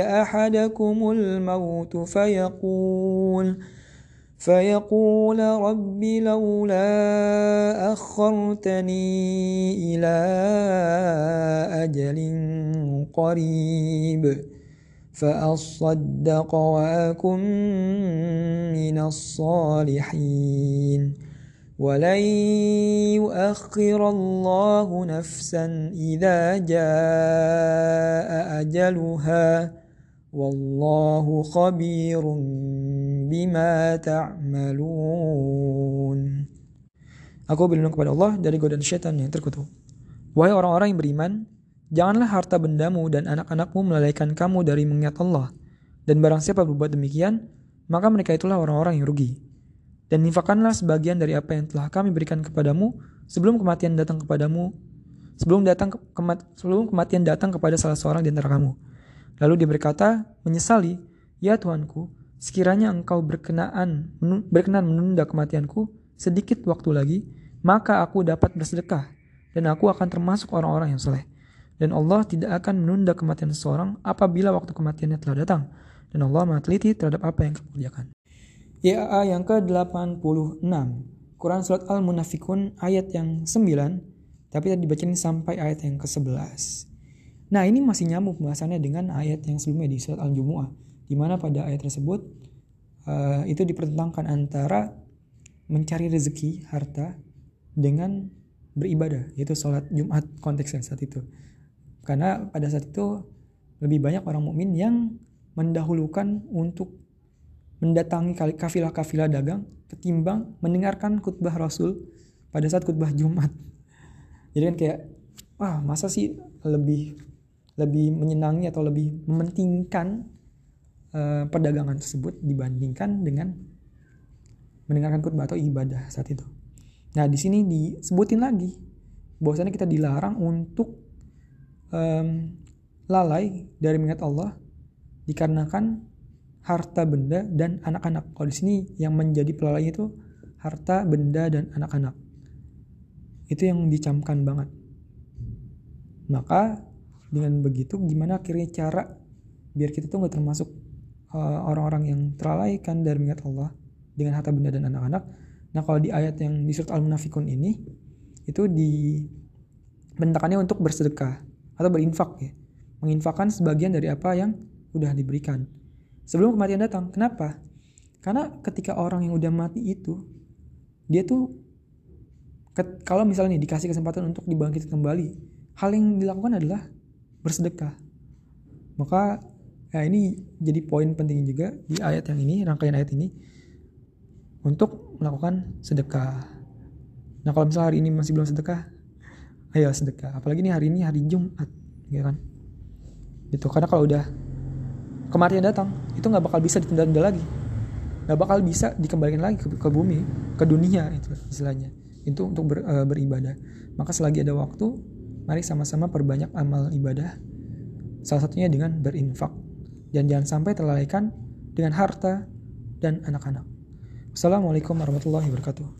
أحدكم الموت فيقول فيقول رب لولا أخرتني إلى أجل قريب فأصدق وأكن من الصالحين. ولن يؤخر الله نفسا إذا جاء أجلها والله خبير بما تعملون Aku berlindung kepada Allah dari godaan syaitan yang terkutuk. Wahai orang-orang yang beriman, Janganlah harta bendamu dan anak-anakmu melalaikan kamu dari mengingat Allah. Dan barang siapa berbuat demikian, maka mereka itulah orang-orang yang rugi. Dan infakkanlah sebagian dari apa yang telah kami berikan kepadamu sebelum kematian datang kepadamu, sebelum datang ke, kemat, sebelum kematian datang kepada salah seorang di antara kamu. Lalu dia berkata, menyesali, Ya Tuanku, sekiranya engkau berkenaan berkenan menunda kematianku sedikit waktu lagi, maka aku dapat bersedekah dan aku akan termasuk orang-orang yang soleh dan Allah tidak akan menunda kematian seseorang apabila waktu kematiannya telah datang dan Allah maha terhadap apa yang kamu kerjakan. IAA yang ke-86. Quran Surat Al-Munafikun ayat yang 9 tapi tadi dibacain sampai ayat yang ke-11 Nah ini masih nyambung pembahasannya dengan ayat yang sebelumnya di Surat Al-Jumu'ah di mana pada ayat tersebut uh, itu dipertentangkan antara mencari rezeki harta dengan beribadah yaitu sholat Jumat konteksnya saat itu. Karena pada saat itu lebih banyak orang mukmin yang mendahulukan untuk mendatangi kafilah-kafilah dagang ketimbang mendengarkan khutbah Rasul pada saat khutbah Jumat. Jadi kan kayak wah masa sih lebih lebih menyenangi atau lebih mementingkan uh, perdagangan tersebut dibandingkan dengan mendengarkan khutbah atau ibadah saat itu. Nah, di sini disebutin lagi bahwasanya kita dilarang untuk um, lalai dari mengingat Allah dikarenakan harta benda dan anak-anak. Kalau di sini yang menjadi pelalai itu harta benda dan anak-anak. Itu yang dicamkan banget. Maka dengan begitu gimana akhirnya cara biar kita tuh nggak termasuk uh, orang-orang uh, yang terlalaikan dari mengingat Allah dengan harta benda dan anak-anak. Nah kalau di ayat yang di surat Al-Munafikun ini itu di bentakannya untuk bersedekah atau berinfak ya. Menginfakkan sebagian dari apa yang udah diberikan. Sebelum kematian datang. Kenapa? Karena ketika orang yang udah mati itu dia tuh kalau misalnya nih dikasih kesempatan untuk dibangkit kembali, hal yang dilakukan adalah bersedekah. Maka ya ini jadi poin penting juga di ayat yang ini, rangkaian ayat ini untuk melakukan sedekah. Nah kalau misalnya hari ini masih belum sedekah, ayo sedekah apalagi nih hari ini hari Jumat gitu kan itu karena kalau udah kematian datang itu nggak bakal bisa ditunda-tunda lagi. Nggak bakal bisa dikembalikan lagi ke, ke bumi ke dunia itu istilahnya. Itu untuk ber, e, beribadah. Maka selagi ada waktu mari sama-sama perbanyak amal ibadah. Salah satunya dengan berinfak. Dan jangan sampai terlalaikan dengan harta dan anak-anak. Assalamualaikum warahmatullahi wabarakatuh